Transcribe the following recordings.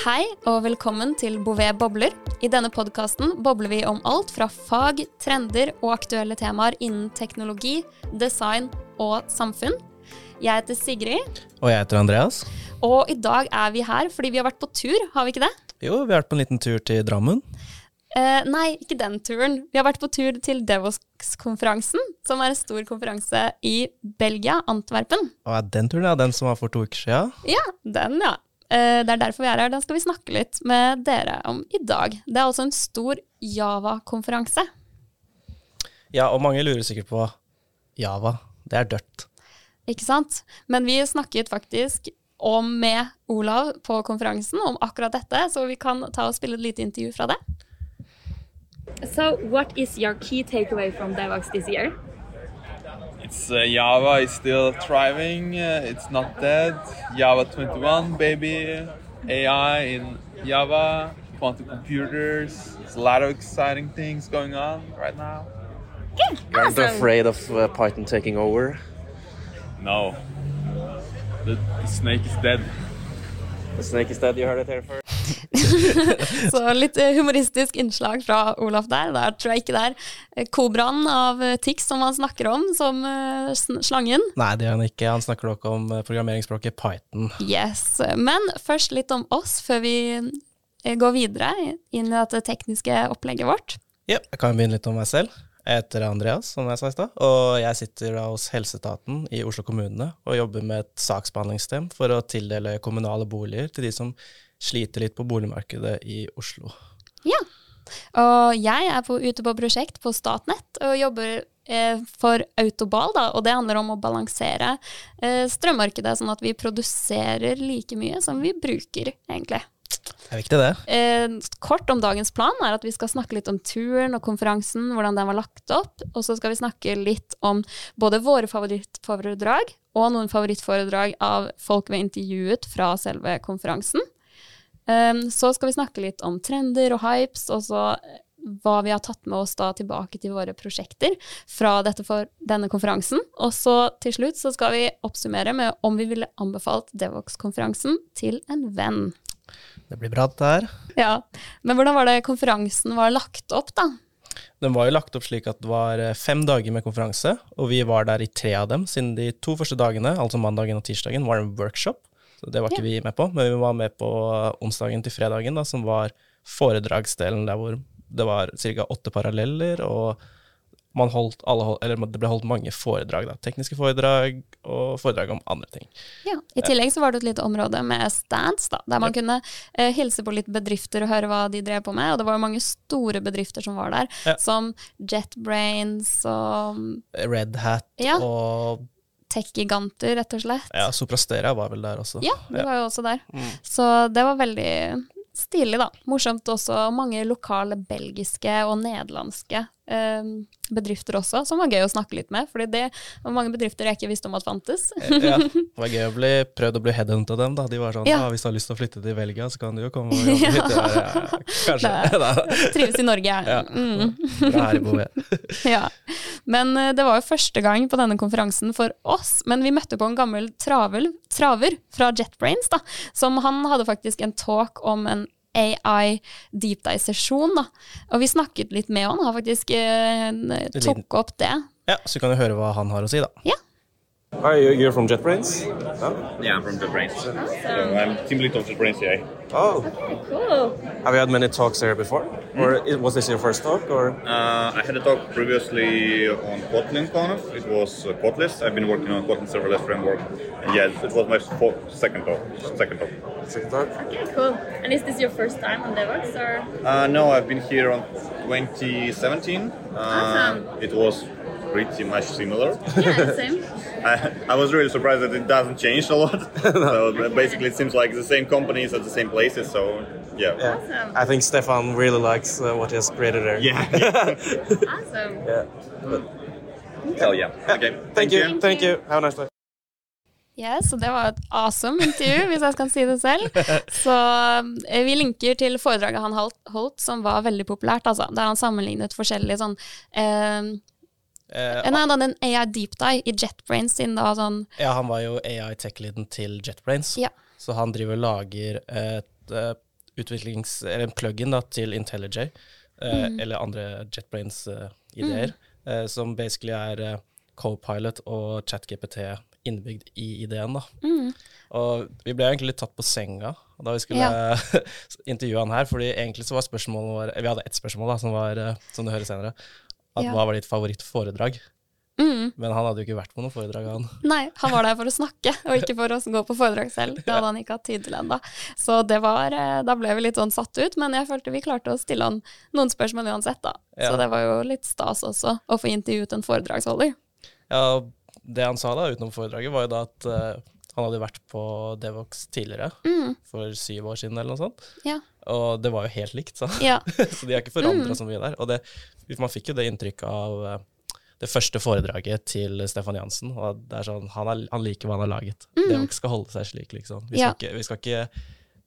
Hei og velkommen til Bouvet bobler. I denne podkasten bobler vi om alt fra fag, trender og aktuelle temaer innen teknologi, design og samfunn. Jeg heter Sigrid, Og jeg heter Andreas. og i dag er vi her fordi vi har vært på tur, har vi ikke det? Jo, vi har vært på en liten tur til Drammen. Eh, nei, ikke den turen. Vi har vært på tur til Devos-konferansen, som er en stor konferanse i Belgia, Antwerpen. Og er den turen ja, den som var for to uker siden? Ja, den, ja. Eh, det er derfor vi er her. Den skal vi snakke litt med dere om i dag. Det er altså en stor Java-konferanse. Ja, og mange lurer sikkert på Java. Det er dødt. Ikke sant? Men vi snakket faktisk om med Olav på konferansen om akkurat dette, så vi kan ta og spille et lite intervju fra det. So, what is your key takeaway from DevOps this year? It's uh, Java is still thriving. Uh, it's not dead. Java 21, baby. AI in Java. Quantum computers. There's a lot of exciting things going on right now. You aren't afraid of uh, Python taking over? No. The, the snake is dead. The snake is dead, you heard it here first. Så litt eh, humoristisk innslag fra Olaf der. Der tror jeg ikke det er kobraen av eh, Tix som han snakker om, som eh, slangen. Nei, det gjør han ikke. Han snakker nok om programmeringsspråket Python. Yes. Men først litt om oss, før vi går videre inn i dette tekniske opplegget vårt. Ja, jeg kan begynne litt om meg selv. Jeg heter Andreas, som jeg sa i stad, og jeg sitter da hos Helseetaten i Oslo kommune og jobber med et saksbehandlingssystem for å tildele kommunale boliger til de som sliter litt på boligmarkedet i Oslo. Ja. Og jeg er på, ute på prosjekt på Statnett og jobber eh, for Autobal, da, og det handler om å balansere eh, strømmarkedet, sånn at vi produserer like mye som vi bruker, egentlig. Det er viktig, det. Eh, kort om dagens plan er at vi skal snakke litt om turen og konferansen, hvordan den var lagt opp, og så skal vi snakke litt om både våre favorittforedrag og noen favorittforedrag av folk vi har intervjuet fra selve konferansen. Eh, så skal vi snakke litt om trender og hypes, og så eh, hva vi har tatt med oss da tilbake til våre prosjekter fra dette for denne konferansen. Og så til slutt så skal vi oppsummere med om vi ville anbefalt Devox-konferansen til en venn. Det blir bra, dette her. Ja, men hvordan var det konferansen var lagt opp, da? Den var jo lagt opp slik at det var eh, fem dager med konferanse, og vi var der i tre av dem, siden de to første dagene, altså mandagen og tirsdagen, var en workshop. Så det var ikke vi med på, men vi var med på onsdagen til fredagen, da, som var foredragsdelen der hvor det var ca. åtte paralleller, og man holdt alle, eller det ble holdt mange foredrag. Da. Tekniske foredrag og foredrag om andre ting. Ja, I tillegg så var det et lite område med stands, da, der man kunne eh, hilse på litt bedrifter og høre hva de drev på med. Og det var jo mange store bedrifter som var der, Ja. som JetBrains og Red Hat Ja. og tech-giganter, rett og slett. ja, Soprastera var vel der også. Ja, det Ja. var jo også der. Så det var veldig stilig, da. Morsomt også. Mange lokale belgiske og nederlandske bedrifter også, som var gøy å snakke litt med. Fordi det var mange bedrifter jeg ikke visste om at fantes. Ja, det var gøy å bli prøvd å bli headhunta dem. da. De var sånn Ja. ah, 'Hvis du har lyst til å flytte til Belgia, så kan du jo komme og jobbe litt.' Ja, ja, kanskje. Da. Trives i Norge. Ja. Mm. Bra her i Bouvet. Ja. Men eh, det var jo første gang på denne konferansen for oss. Men vi møtte på en gammel travel, traver fra JetBrains, da, som han hadde faktisk en talk om en AI deep dive-sesjon. Og vi snakket litt med han, har faktisk eh, tok opp det. Ja, Så kan du høre hva han har å si, da. Ja. Hi, you- you're from JetBrains? Yeah, I'm from JetBrains. So I'm team lead of JetBrains AI. Oh, Cool. have you had many talks here before? Or was this your first talk? Or Uh, I had a talk previously on Kotlin Conf. It was uh, Kotlist. I've been working on Kotlin serverless framework. And yeah, it was my fo- second talk. Second talk. second talk? Okay, cool. And is this your first time on Devox, or? Uh, no, I've been here on 2017. Uh, Awesome. It was pretty much similar. Yeah, same. I, I was really surprised that it doesn't change a lot. so basically, it seems like the same companies at the same places. So yeah. Yeah. Awesome. I think Stefan really likes uh, what he has created there. Yeah. Awesome. yeah. Hell yeah. Okay. Thank you. Thank you. Have a nice day. Yes, så det var et awesome intervju, hvis jeg skal si det selv. Så eh, vi linker til foredraget han holdt, holdt som var veldig populært, altså. Der han sammenlignet forskjellige sånn eh, Eh, Nei, da, den AI Deep Dive i JetBrains sin da sånn ja, han var jo AI tech-leaden til JetBrains. Ja. Så han driver og lager et uh, utviklings... Eller en plug-in da, til IntelliJ, eh, eller andre JetBrains-ideer, eh, som basically er co-pilot og ChatGPT innebygd i ideen. da. Og vi ble egentlig litt tatt på senga da vi skulle intervjue han her, fordi egentlig så var spørsmålet vårt Vi hadde ett spørsmål da, som var, eh, som du hører senere, at Ja. hva var ditt favorittforedrag? Mm. Men han hadde jo ikke vært på noe foredrag, han. Nei, han var der for å snakke, og ikke for å gå på foredrag selv. Det hadde han ikke hatt tid til ennå. Så det var, eh, da ble vi litt sånn satt ut, men jeg følte vi klarte å stille han noen spørsmål uansett, da. Ja. Så det var jo litt stas også, å få intervjuet en foredragsholder. Ja, det han sa da utenom foredraget, var jo da at eh, han hadde vært på Devox tidligere, for syv år siden eller noe sånt. Ja. Og det var jo helt likt, så. Ja. så de har ikke forandra så mye der. Og det, man fikk jo det inntrykket av eh, det første foredraget til Stefan Jansen. Og det er sånn, han, er, han liker hva han har laget. Devox skal holde seg slik, liksom. Vi skal Ja. ikke, vi skal ikke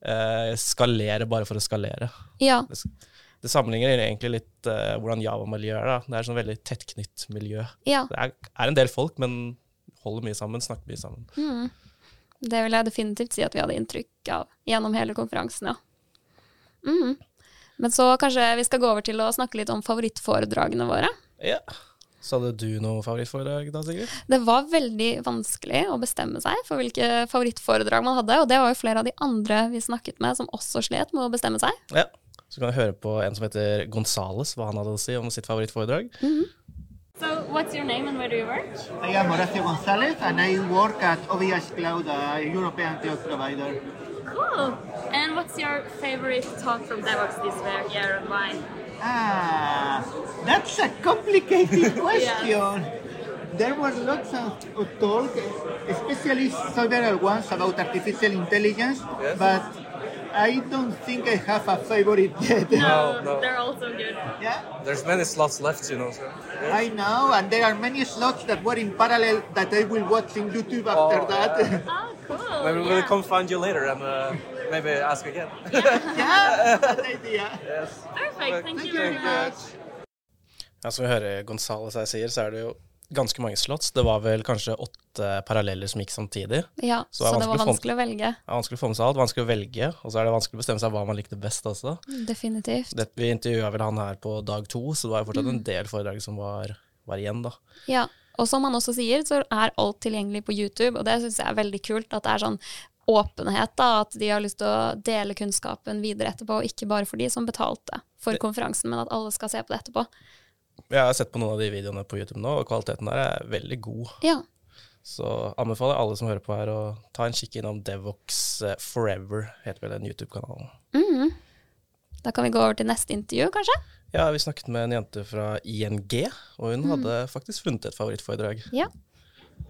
eh, skalere bare for å skalere. ja. Det, det sammenligner egentlig litt uh, hvordan Java-miljøet er. da. Det er sånn veldig tettknytt miljø. Ja. Det er, er en del folk, men holder mye sammen, snakker mye sammen. Det vil jeg definitivt si at vi hadde inntrykk av gjennom hele konferansen, ja. Mm. Men så kanskje vi skal gå over til å snakke litt om favorittforedragene våre. Ja. Så hadde du noe favorittforedrag da, Sigrid? Det var veldig vanskelig å bestemme seg for hvilke favorittforedrag man hadde, og det var jo flere av de andre vi snakket med som også slet med å bestemme seg. Ja. Så kan vi høre på en som heter Gonzales, hva han hadde å si om sitt favorittforedrag. So, what's your name and where do you work? I am Horacio Gonzalez and I work at OVH Cloud, a European cloud provider. Cool. And what's your favorite talk from DevOps this year and why? Ah, that's a complicated question. There were lots of, of talk, especially several ones about artificial intelligence, but I don't think I have a favorite yet. No, no. they're also good. yeah, There's many slots left, you know. So. I know, and there are many slots that were in parallel that I will watch in YouTube after Oh, that. Oh, cool. Maybe we'll come find you later and uh, maybe ask again. yeah, that's the idea. Perfect. Thank you very much. Ja, Som vi hører Gonzales her sier, så er det jo ganske mange slotts. Det var vel kanskje åtte paralleller som gikk samtidig. Ja, Så det så det var vanskelig å få- å velge. Det er vanskelig å få med seg alt, vanskelig å velge, og så er det vanskelig å bestemme seg hva man likte best også. Definitivt. Det, vi intervjua vel han her på dag to, så det var jo fortsatt en del foredrag som var, var igjen, da. Ja, og som han også sier, så er alt tilgjengelig på YouTube, og det syns jeg er veldig kult. At det er sånn åpenhet, da, at de har lyst til å dele kunnskapen videre etterpå, og ikke bare for de som betalte for konferansen, men at alle skal se på det etterpå. Jeg har sett på noen av de videoene på YouTube nå, og kvaliteten der er veldig god. Ja, Så anbefaler alle som hører på her, å ta en kikk innom Devox eh, Forever, heter vel den YouTube-kanalen. da kan vi gå over til neste intervju, kanskje? Ja, vi snakket med en jente fra ING, og hun hadde faktisk funnet et favorittforedrag. Ja.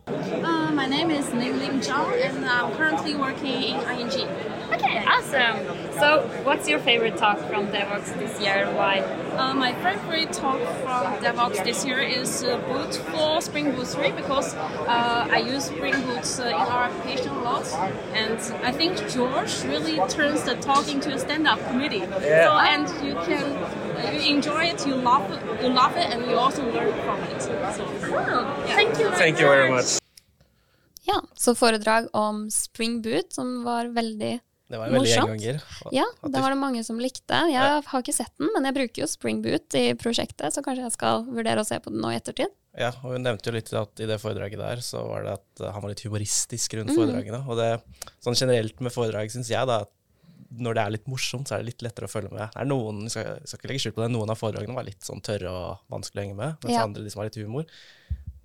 Uh, my name is Ning Ling Zhao, and I'm currently working in ING. Okay, awesome. So, what's your favorite talk from DevOps this year and why? Uh, my favorite talk from DevOps this year is uh, Boot for Spring Boot 3 because uh, I use Spring Boot uh, in our application a lot, and I think George really turns the talk into a stand-up comedy. Yeah. So, and you can you enjoy it, you love it, you love it, and you also learn from it. So, Thank you Thank you very much. Ja, så foredrag om Spring Boot, som var veldig Det var en veldig gjenganger. Ja, det var det mange som likte. Jeg har ikke sett den, men jeg bruker jo Spring Boot i prosjektet, så kanskje jeg skal vurdere å se på den nå i ettertid. Ja, og hun nevnte jo litt at i det foredraget der, så var det at han var litt humoristisk rundt Mm. foredragene. Og det, sånn generelt med foredrag, syns jeg da, at når det er litt morsomt, så er det litt lettere å følge med. Det er noen, skal, skal ikke legge skjult på det, noen av foredragene var litt sånn tørre og vanskelig å henge med, mens Ja. andre, de som var litt humor,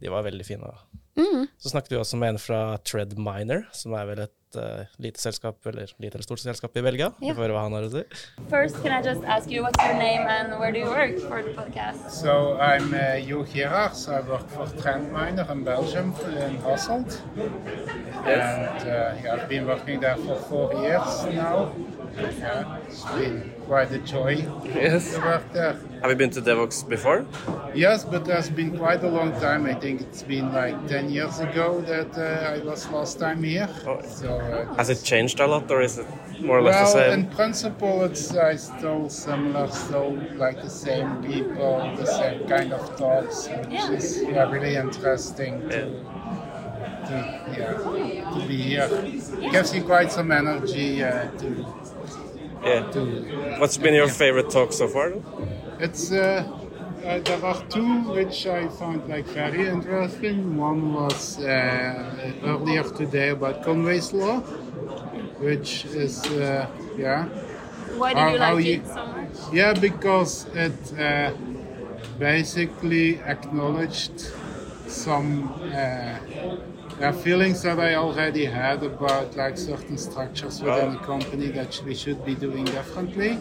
de var veldig fine. Mm. Så snakket vi også med en fra Treadminer, som er vel et eh, lite selskap, eller lite eller stort selskap i Belgia. Yeah. Vi får høre hva han har å si. First, can I just ask you what's your name and where do you work for the podcast? So I'm uh, Jo Gerards. I work for Trendminer in Belgium in Hasselt. And uh, yeah, I've been working there for four years now. Yeah, it's been quite a joy Yes. to. Have you been to Devox before? Yes, but that's been quite a long time. I think it's been like 10 years ago that uh, I was last time here. Oh. So uh, Has it changed a lot, or is it more or less well, the in principle, it's uh, still similar, still like the same people, the same kind of talks, which is yeah, really interesting to, to yeah to be here. Gives you quite some energy uh, to Yeah. What's been your favorite talk so far? It's uh, uh, there are two which I found like very interesting. One was uh, earlier today about Conway's law, which is uh, yeah Why How- how you- yeah because it uh, basically acknowledged some uh, yeah, feelings that I already had about like certain structures within the company that we should be doing differently.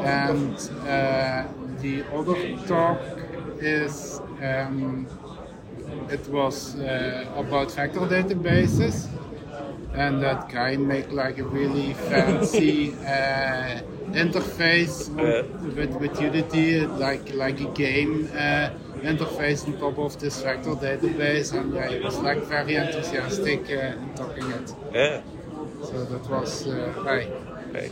And uh, the other talk is um, it was uh, about vector databases, and that guy make like a really fancy uh, interface with, with Unity, like like a game uh, interface on top of this factor database, and yeah, he was like very enthusiastic uh, in talking it. Yeah. So that was uh, right. Hey.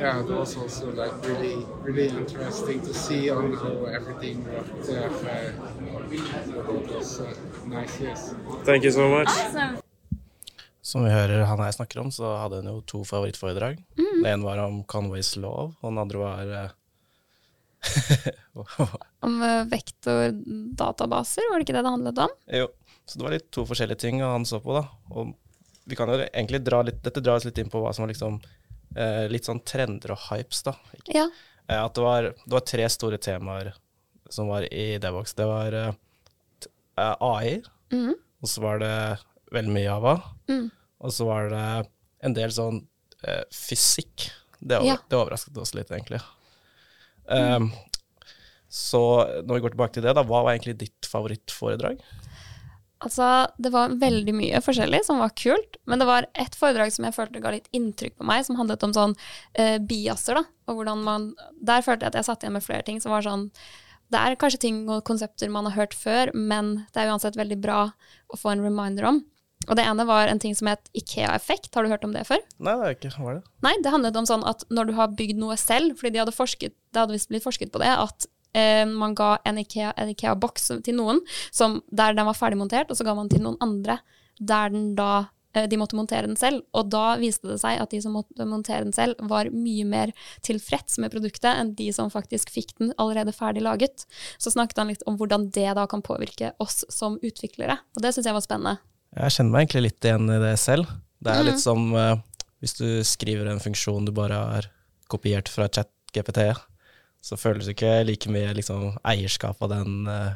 Yeah, it was also like really, really interesting to see on how everything worked there. Uh, it was uh, nice, yes. Thank you so much. Awesome. Som vi hører han her snakker om, så hadde hun jo to favorittforedrag. Mm. Det ene var om Conways lov, og den andre var Om eh, vektordatabaser, var det ikke det det handlet om? Jo, så det var litt to forskjellige ting han så på, da. Og vi kan jo egentlig dra litt Dette drar oss litt inn på hva som var liksom eh, litt sånn trender og hypes, da. Ikke? Ja. Eh, at det var, det var tre store temaer som var i Devox. Det var eh, eh, AI, mm. og så var det veldig mye Java, Mm. og så var det en del sånn eh, fysikk. Det, over, Ja. det overrasket oss litt, egentlig. Um, så når vi går tilbake til det, da, hva var egentlig ditt favorittforedrag? Altså, det var veldig mye forskjellig som var kult, men det var et foredrag som jeg følte ga litt inntrykk på meg, som handlet om sånn eh, biaser, da, og hvordan man Der følte jeg at jeg satt igjen med flere ting som var sånn Det er kanskje ting og konsepter man har hørt før, men det er uansett veldig bra å få en reminder om. Og det ene var en ting som het Ikea-effekt. Har du hørt om det før? Nei, det er ikke, hva er det? Nei, det handlet om sånn at når du har bygd noe selv, fordi de hadde forsket, det hadde visst blitt forsket på det, at eh, man ga en Ikea-boks Ikea-boks til noen som, der den var ferdigmontert, og så ga man til noen andre der den da eh, de måtte montere den selv, og da viste det seg at de som måtte montere den selv, var mye mer tilfreds med produktet enn de som faktisk fikk den allerede ferdig laget. Så snakket han litt om hvordan det da kan påvirke oss som utviklere, og det syns jeg var spennende. Jeg kjenner meg egentlig litt igjen i det selv. Det er litt som uh, hvis du skriver en funksjon du bare har kopiert fra ChatGPT, så føles det ikke like mye liksom, eierskap av den, eh,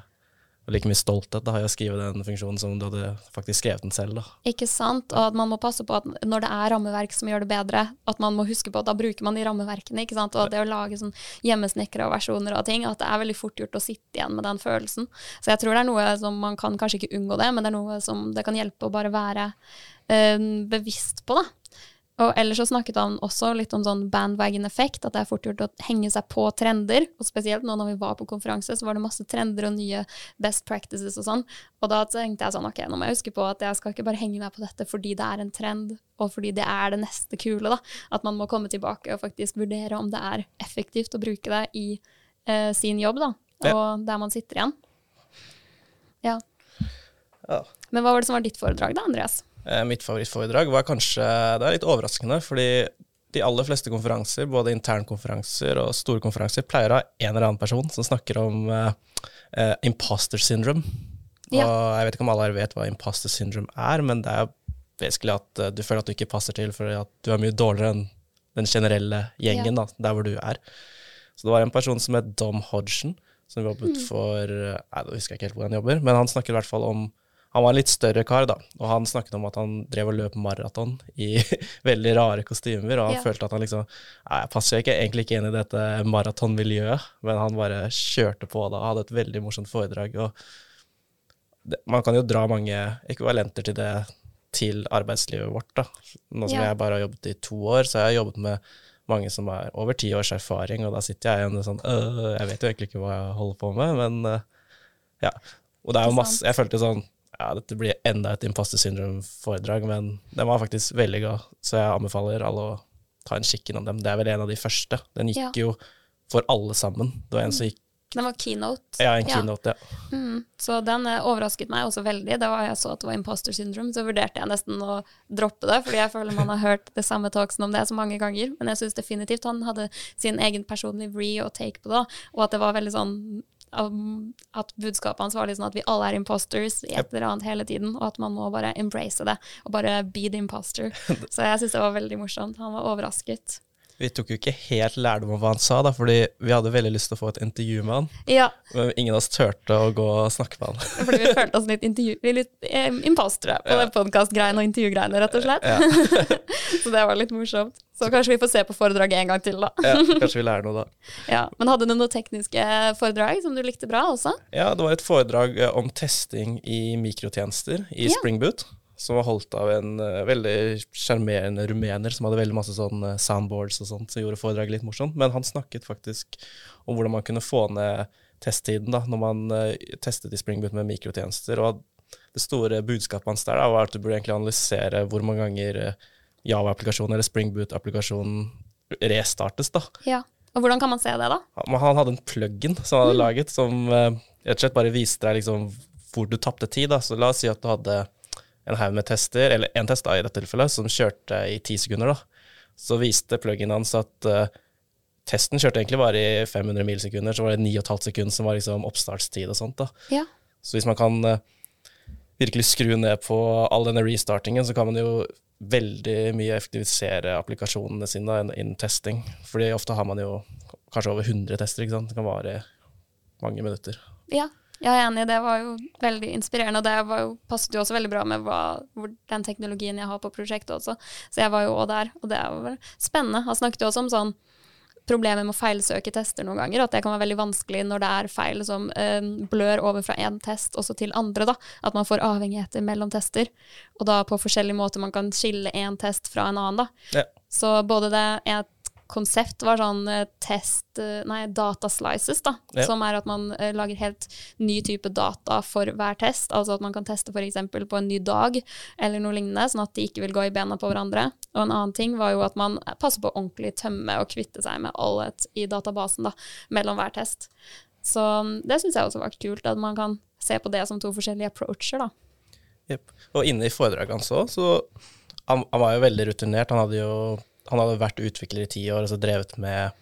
like mye stolthet da, i å skrive den funksjonen som du hadde faktisk skrevet den selv. Da. Ikke sant? Og at man må passe på at når det er rammeverk som gjør det bedre, at man må huske på at da bruker man de rammeverkene, ikke sant? Og det å lage sånn hjemmesnekra versjoner av ting, at det er veldig fort gjort å sitte igjen med den følelsen. Så jeg tror det er noe som man kan kanskje ikke unngå det, men det er noe som det kan hjelpe å bare være øh, bevisst på, da. Og ellers så snakket han også litt om sånn bandwagon-effekt, at det er fort gjort å henge seg på trender. Og spesielt nå når vi var på konferanse, så var det masse trender og nye best practices og sånn. Og da tenkte jeg sånn, ok, nå må jeg huske på at jeg skal ikke bare henge meg på dette fordi det er en trend, og fordi det er det neste kule, da. At man må komme tilbake og faktisk vurdere om det er effektivt å bruke det i eh, sin jobb, da. Ja. Og der man sitter igjen. Ja. Men hva var det som var ditt foredrag da, Andreas? Eh, Mitt favorittforedrag var kanskje Det er litt overraskende, fordi de aller fleste konferanser, både internkonferanser og store konferanser, pleier å ha en eller annen person som snakker om uh, imposter syndrome. Ja. Og jeg vet ikke om alle her vet hva imposter syndrome er, men det er basically at uh, du føler at du ikke passer til fordi at du er mye dårligere enn den generelle gjengen da, der hvor du er. Så det var en person som het Dom Hodgson, som jobbet for eh, Nei, da husker jeg ikke helt hvor han jobber, men han snakker i hvert fall om han var en litt større kar, da, og han snakket om at han drev og løp maraton i veldig rare kostymer, og han Ja. følte at han liksom Nei, jeg passer ikke, egentlig ikke inn i dette maratonmiljøet, men han bare kjørte på da, og hadde et veldig morsomt foredrag. og det, Man kan jo dra mange ekvivalenter til det til arbeidslivet vårt, da. Nå som Ja. jeg bare har jobbet i to år, så har jeg jobbet med mange som har over ti års erfaring, og da sitter jeg igjen og sånn øh, Jeg vet jo egentlig ikke hva jeg holder på med, men øh, ja. Og det er jo masse Jeg følte sånn ja, dette blir enda et imposter syndrome-foredrag, men den var faktisk veldig god, så jeg anbefaler alle å ta en kikk innom dem. Det er vel en av de første. Den gikk Ja. jo for alle sammen. Det var en som gikk Den var keynote. Ja, en keynote, ja. Mm, så den eh, overrasket meg også veldig. Da jeg så at det var imposter syndrome, så vurderte jeg nesten å droppe det, fordi jeg føler man har hørt det samme talksen om det så mange ganger. Men jeg syns definitivt han hadde sin egen personlige re og take på det, og at det var veldig sånn at budskapet hans var litt sånn at vi alle er imposters i et eller annet hele tiden, og at man må bare embrace det, og bare be the imposter. Så jeg syns det var veldig morsomt. Han var overrasket. Vi tok jo ikke helt lærdom av hva han sa, da, fordi vi hadde veldig lyst til å få et intervju med han. Ja, Men ingen av oss turte å gå og snakke med han. fordi vi følte oss litt, intervju, litt eh, impostere på Ja. den podkast-greiene og intervjugreiene, rett og slett. Ja. Så det var litt morsomt. Så kanskje vi får se på foredraget en gang til, da. Ja, kanskje vi lærer noe da. Ja. Men hadde du noen tekniske foredrag som du likte bra også? Ja, det var et foredrag eh, om testing i mikrotjenester i Ja. Spring Boot, som var holdt av en uh, veldig sjarmerende rumener som hadde veldig masse sånn uh, soundboards og sånt, som gjorde foredraget litt morsomt. Men han snakket faktisk om hvordan man kunne få ned testtiden da, når man uh, testet i Spring Boot med mikrotjenester. Og det store budskapet hans der da, var at du burde egentlig analysere hvor mange ganger Java-applikasjonen eller Spring Boot-applikasjonen restartes. da. Ja. Og hvordan kan man se det, da? Han han hadde en plug-in som han hadde laget, som rett og slett bare viste deg liksom hvor du tapte tid. Da. Så la oss si at du hadde en haug med tester, eller én test da, i dette tilfellet, som kjørte i ti sekunder. da. Så viste pluginen hans at uh, testen kjørte egentlig bare i 500 milsekunder, så var det 9,5 sekunder som var liksom oppstartstid og sånt. da. Ja. Så hvis man kan uh, virkelig skru ned på all denne restartingen, så kan man jo veldig mye effektivisere applikasjonene sine innen testing. Fordi ofte har man jo kanskje over 100 tester, ikke sant. Det kan vare mange minutter. Ja, jeg er enig. Det var jo veldig inspirerende. Og det var jo, passet jo også veldig bra med hva, den teknologien jeg har på prosjektet også. Så jeg var jo også der, og det var spennende. Han snakket jo også om sånn problemer med å feilsøke tester noen ganger. At det kan være veldig vanskelig når det er feil som eh, blør over fra én test også til andre. da, At man får avhengigheter mellom tester. Og da på forskjellige måter man kan skille én test fra en annen. da. Ja. Så både det et konsept var sånn eh, test eh, Nei, data slices, da. Ja. Som er at man eh, lager helt ny type data for hver test. Altså at man kan teste f.eks. på en ny dag eller noe lignende, sånn at de ikke vil gå i bena på hverandre. Og en annen ting var jo at man passer på å ordentlig tømme og kvitte seg med allhet i databasen da, mellom hver test. Så mm, det syns jeg også var kult, at man kan se på det som to forskjellige approacher, da. Yep. Og inne i foredraget hans òg, så han, han var jo veldig rutinert. Han hadde jo han hadde vært utvikler i ti år, altså drevet med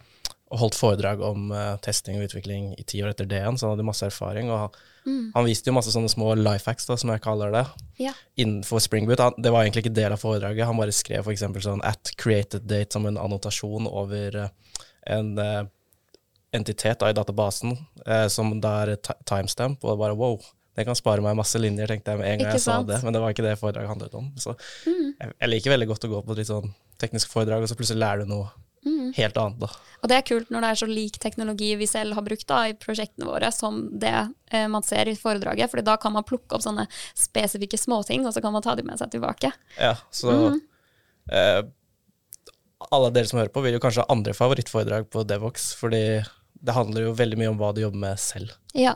og holdt foredrag om uh, testing og utvikling i ti år etter det igjen, så han hadde masse erfaring. Og han, han viste jo masse sånne små life hacks, da, som jeg kaller det, Ja. innenfor Springboot. Han, det var egentlig ikke del av foredraget. Han bare skrev f.eks. sånn at created date som en annotasjon over uh, en uh, entitet da, i databasen, som da er timestamp, og bare wow. Det kan spare meg masse linjer, tenkte jeg med en gang Ikke jeg sa sant? det. Men det var ikke det foredraget handlet om. Så jeg, jeg liker veldig godt å gå på et litt sånn teknisk foredrag, og så plutselig lærer du noe helt annet, da. Og det er kult når det er så lik teknologi vi selv har brukt da, i prosjektene våre, som det eh, man ser i foredraget. for da kan man plukke opp sånne spesifikke småting, og så kan man ta dem med seg tilbake. Ja, så eh, alle dere som hører på, vil jo kanskje ha andre favorittforedrag på Devox, fordi det handler jo veldig mye om hva du jobber med selv. Ja.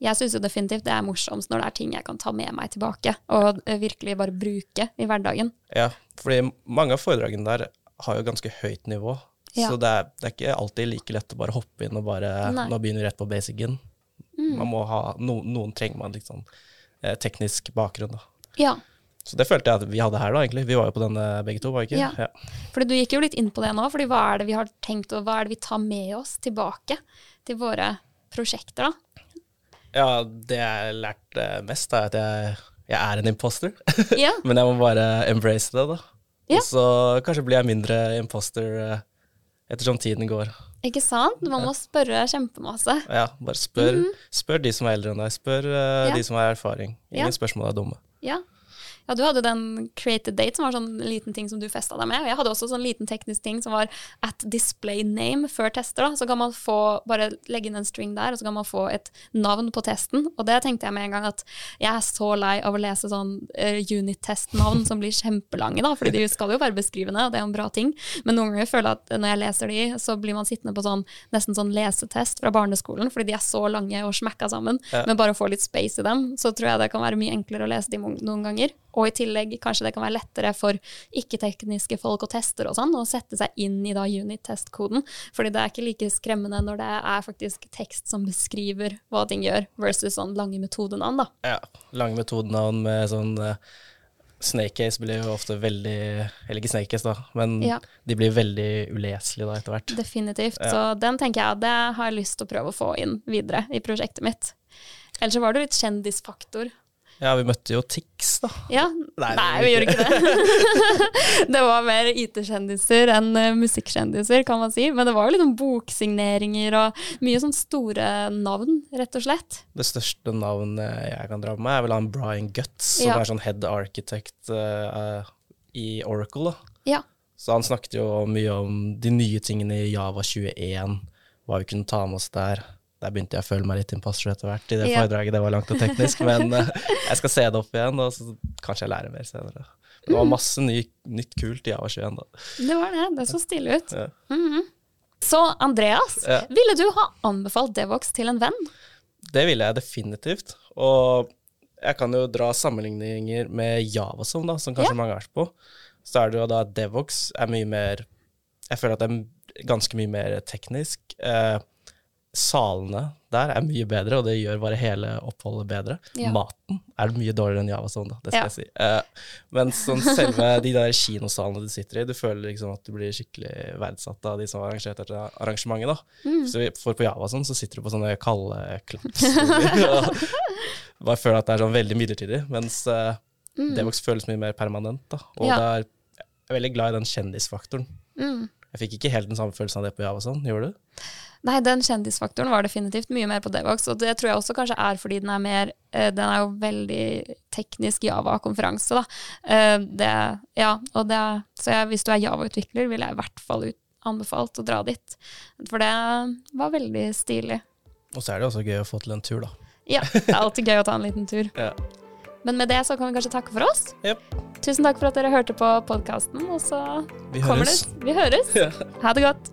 Jeg syns jo definitivt det er morsomst når det er ting jeg kan ta med meg tilbake, og virkelig bare bruke i hverdagen. Ja, fordi mange av foredragene der har jo ganske høyt nivå, Ja. så det er, det er ikke alltid like lett å bare hoppe inn og bare Nei. Nå begynner vi rett på basicen. Man må ha, no, noen trenger man eh, teknisk bakgrunn, da. Ja, Så det følte jeg at vi hadde her, da, egentlig. Vi var jo på denne begge to, var vi ikke? Ja. Fordi du gikk jo litt inn på det nå, fordi hva er det vi har tenkt, og hva er det vi tar med oss tilbake til våre prosjekter, da? Ja, det jeg lærte mest, er at jeg, jeg er en imposter. Ja, Men jeg må bare embrace det, da. Ja. Og så kanskje blir jeg mindre imposter eh, ettersom tiden går. ikke sant? Man må spørre kjempemasse. Ja, bare spør, spør de som er eldre enn deg. Spør Mhm. Ja. de som har erfaring. Ingen spørsmål er dumme. Ja. Ja, du hadde den created date, som var sånn liten ting som du festa deg med. Og jeg hadde også sånn liten teknisk ting som var at display name før tester. da. Så kan man få, bare legge inn en string der, og så kan man få et navn på testen. Og det tenkte jeg med en gang at jeg er så lei av å lese sånn uh, unit-test-navn som blir kjempelange, da. Fordi de skal jo være beskrivende, og det er en bra ting. Men noen ganger føler jeg at når jeg leser de, så blir man sittende på sånn nesten sånn lesetest fra barneskolen, fordi de er så lange og smekka sammen. Ja. Men bare å få litt space i dem, så tror jeg det kan være mye enklere å lese de noen ganger. Og i tillegg kanskje det kan være lettere for ikke-tekniske folk og tester og sånn, å sette seg inn i da unit-test-koden. Fordi det er ikke like skremmende når det er faktisk tekst som beskriver hva ting gjør, versus sånn lange metodenavn, da. Ja, lange metodenavn med sånn uh, Snakecase blir jo ofte veldig Eller ikke Snakecase, da, men Ja. de blir veldig uleselige da etter hvert. Definitivt. Ja. Så den tenker jeg, det har jeg lyst til å prøve å få inn videre i prosjektet mitt. Ellers så var det litt kjendisfaktor. Ja, vi møtte jo Tix, da. Ja. Nei, Nei, vi gjorde ikke det. det var mer IT-kjendiser enn eh, musikkjendiser, kan man si. Men det var jo sånn boksigneringer og mye sånn store navn, rett og slett. Det største navnet jeg kan dra med, er vel han Brian Guts, som Ja. er sånn head architect uh, i Oracle. da. Ja. Så han snakket jo mye om de nye tingene i Java 21, hva vi kunne ta med oss der. Der begynte jeg å føle meg litt imposter etter hvert i det Ja. foredraget. Det var langt og teknisk, men uh, jeg skal se det opp igjen, og så kanskje jeg lærer mer senere. Det var masse ny, nytt kult i Java 21 da. Det var det. Det så stilig ut. Ja. Mhm. Så Andreas, Ja. ville du ha anbefalt Devox til en venn? Det ville jeg definitivt. Og jeg kan jo dra sammenligninger med Javasom, da, som kanskje mange har vært på. Så er det jo da at Devox er mye mer Jeg føler at det er ganske mye mer teknisk. Eh, salene der er mye bedre, og det gjør bare hele oppholdet bedre. Ja. Maten er mye dårligere enn Javasom, da, det skal Ja. jeg si. Uh, men sånn selve de der kinosalene du sitter i, du føler liksom at du blir skikkelig verdsatt av de som har arrangert dette arrangementet, da. Mm. Så for på Java sånn, så sitter du på sånne kalde klappstoler bare føler at det er sånn veldig midlertidig, mens uh, Mm. Devox føles mye mer permanent, da. Og Ja. er, jeg er veldig glad i den kjendisfaktoren. Mm. Jeg fikk ikke helt den samme følelsen av det på Java sånn, gjorde du? Nei, den kjendisfaktoren var definitivt mye mer på Devox, og det tror jeg også kanskje er fordi den er mer eh, Den er jo veldig teknisk Java-konferanse, da. Eh, Det, ja, og det Så jeg, hvis du er Java-utvikler, ville jeg i hvert fall ut, anbefalt å dra dit. For det var veldig stilig. Og så er det også gøy å få til en tur, da. Ja, det er alltid gøy å ta en liten tur. Ja. Men med det så kan vi kanskje takke for oss. Yep. Tusen takk for at dere hørte på podkasten, og så Vi kommer høres. det Vi høres. Ja. Ha det godt.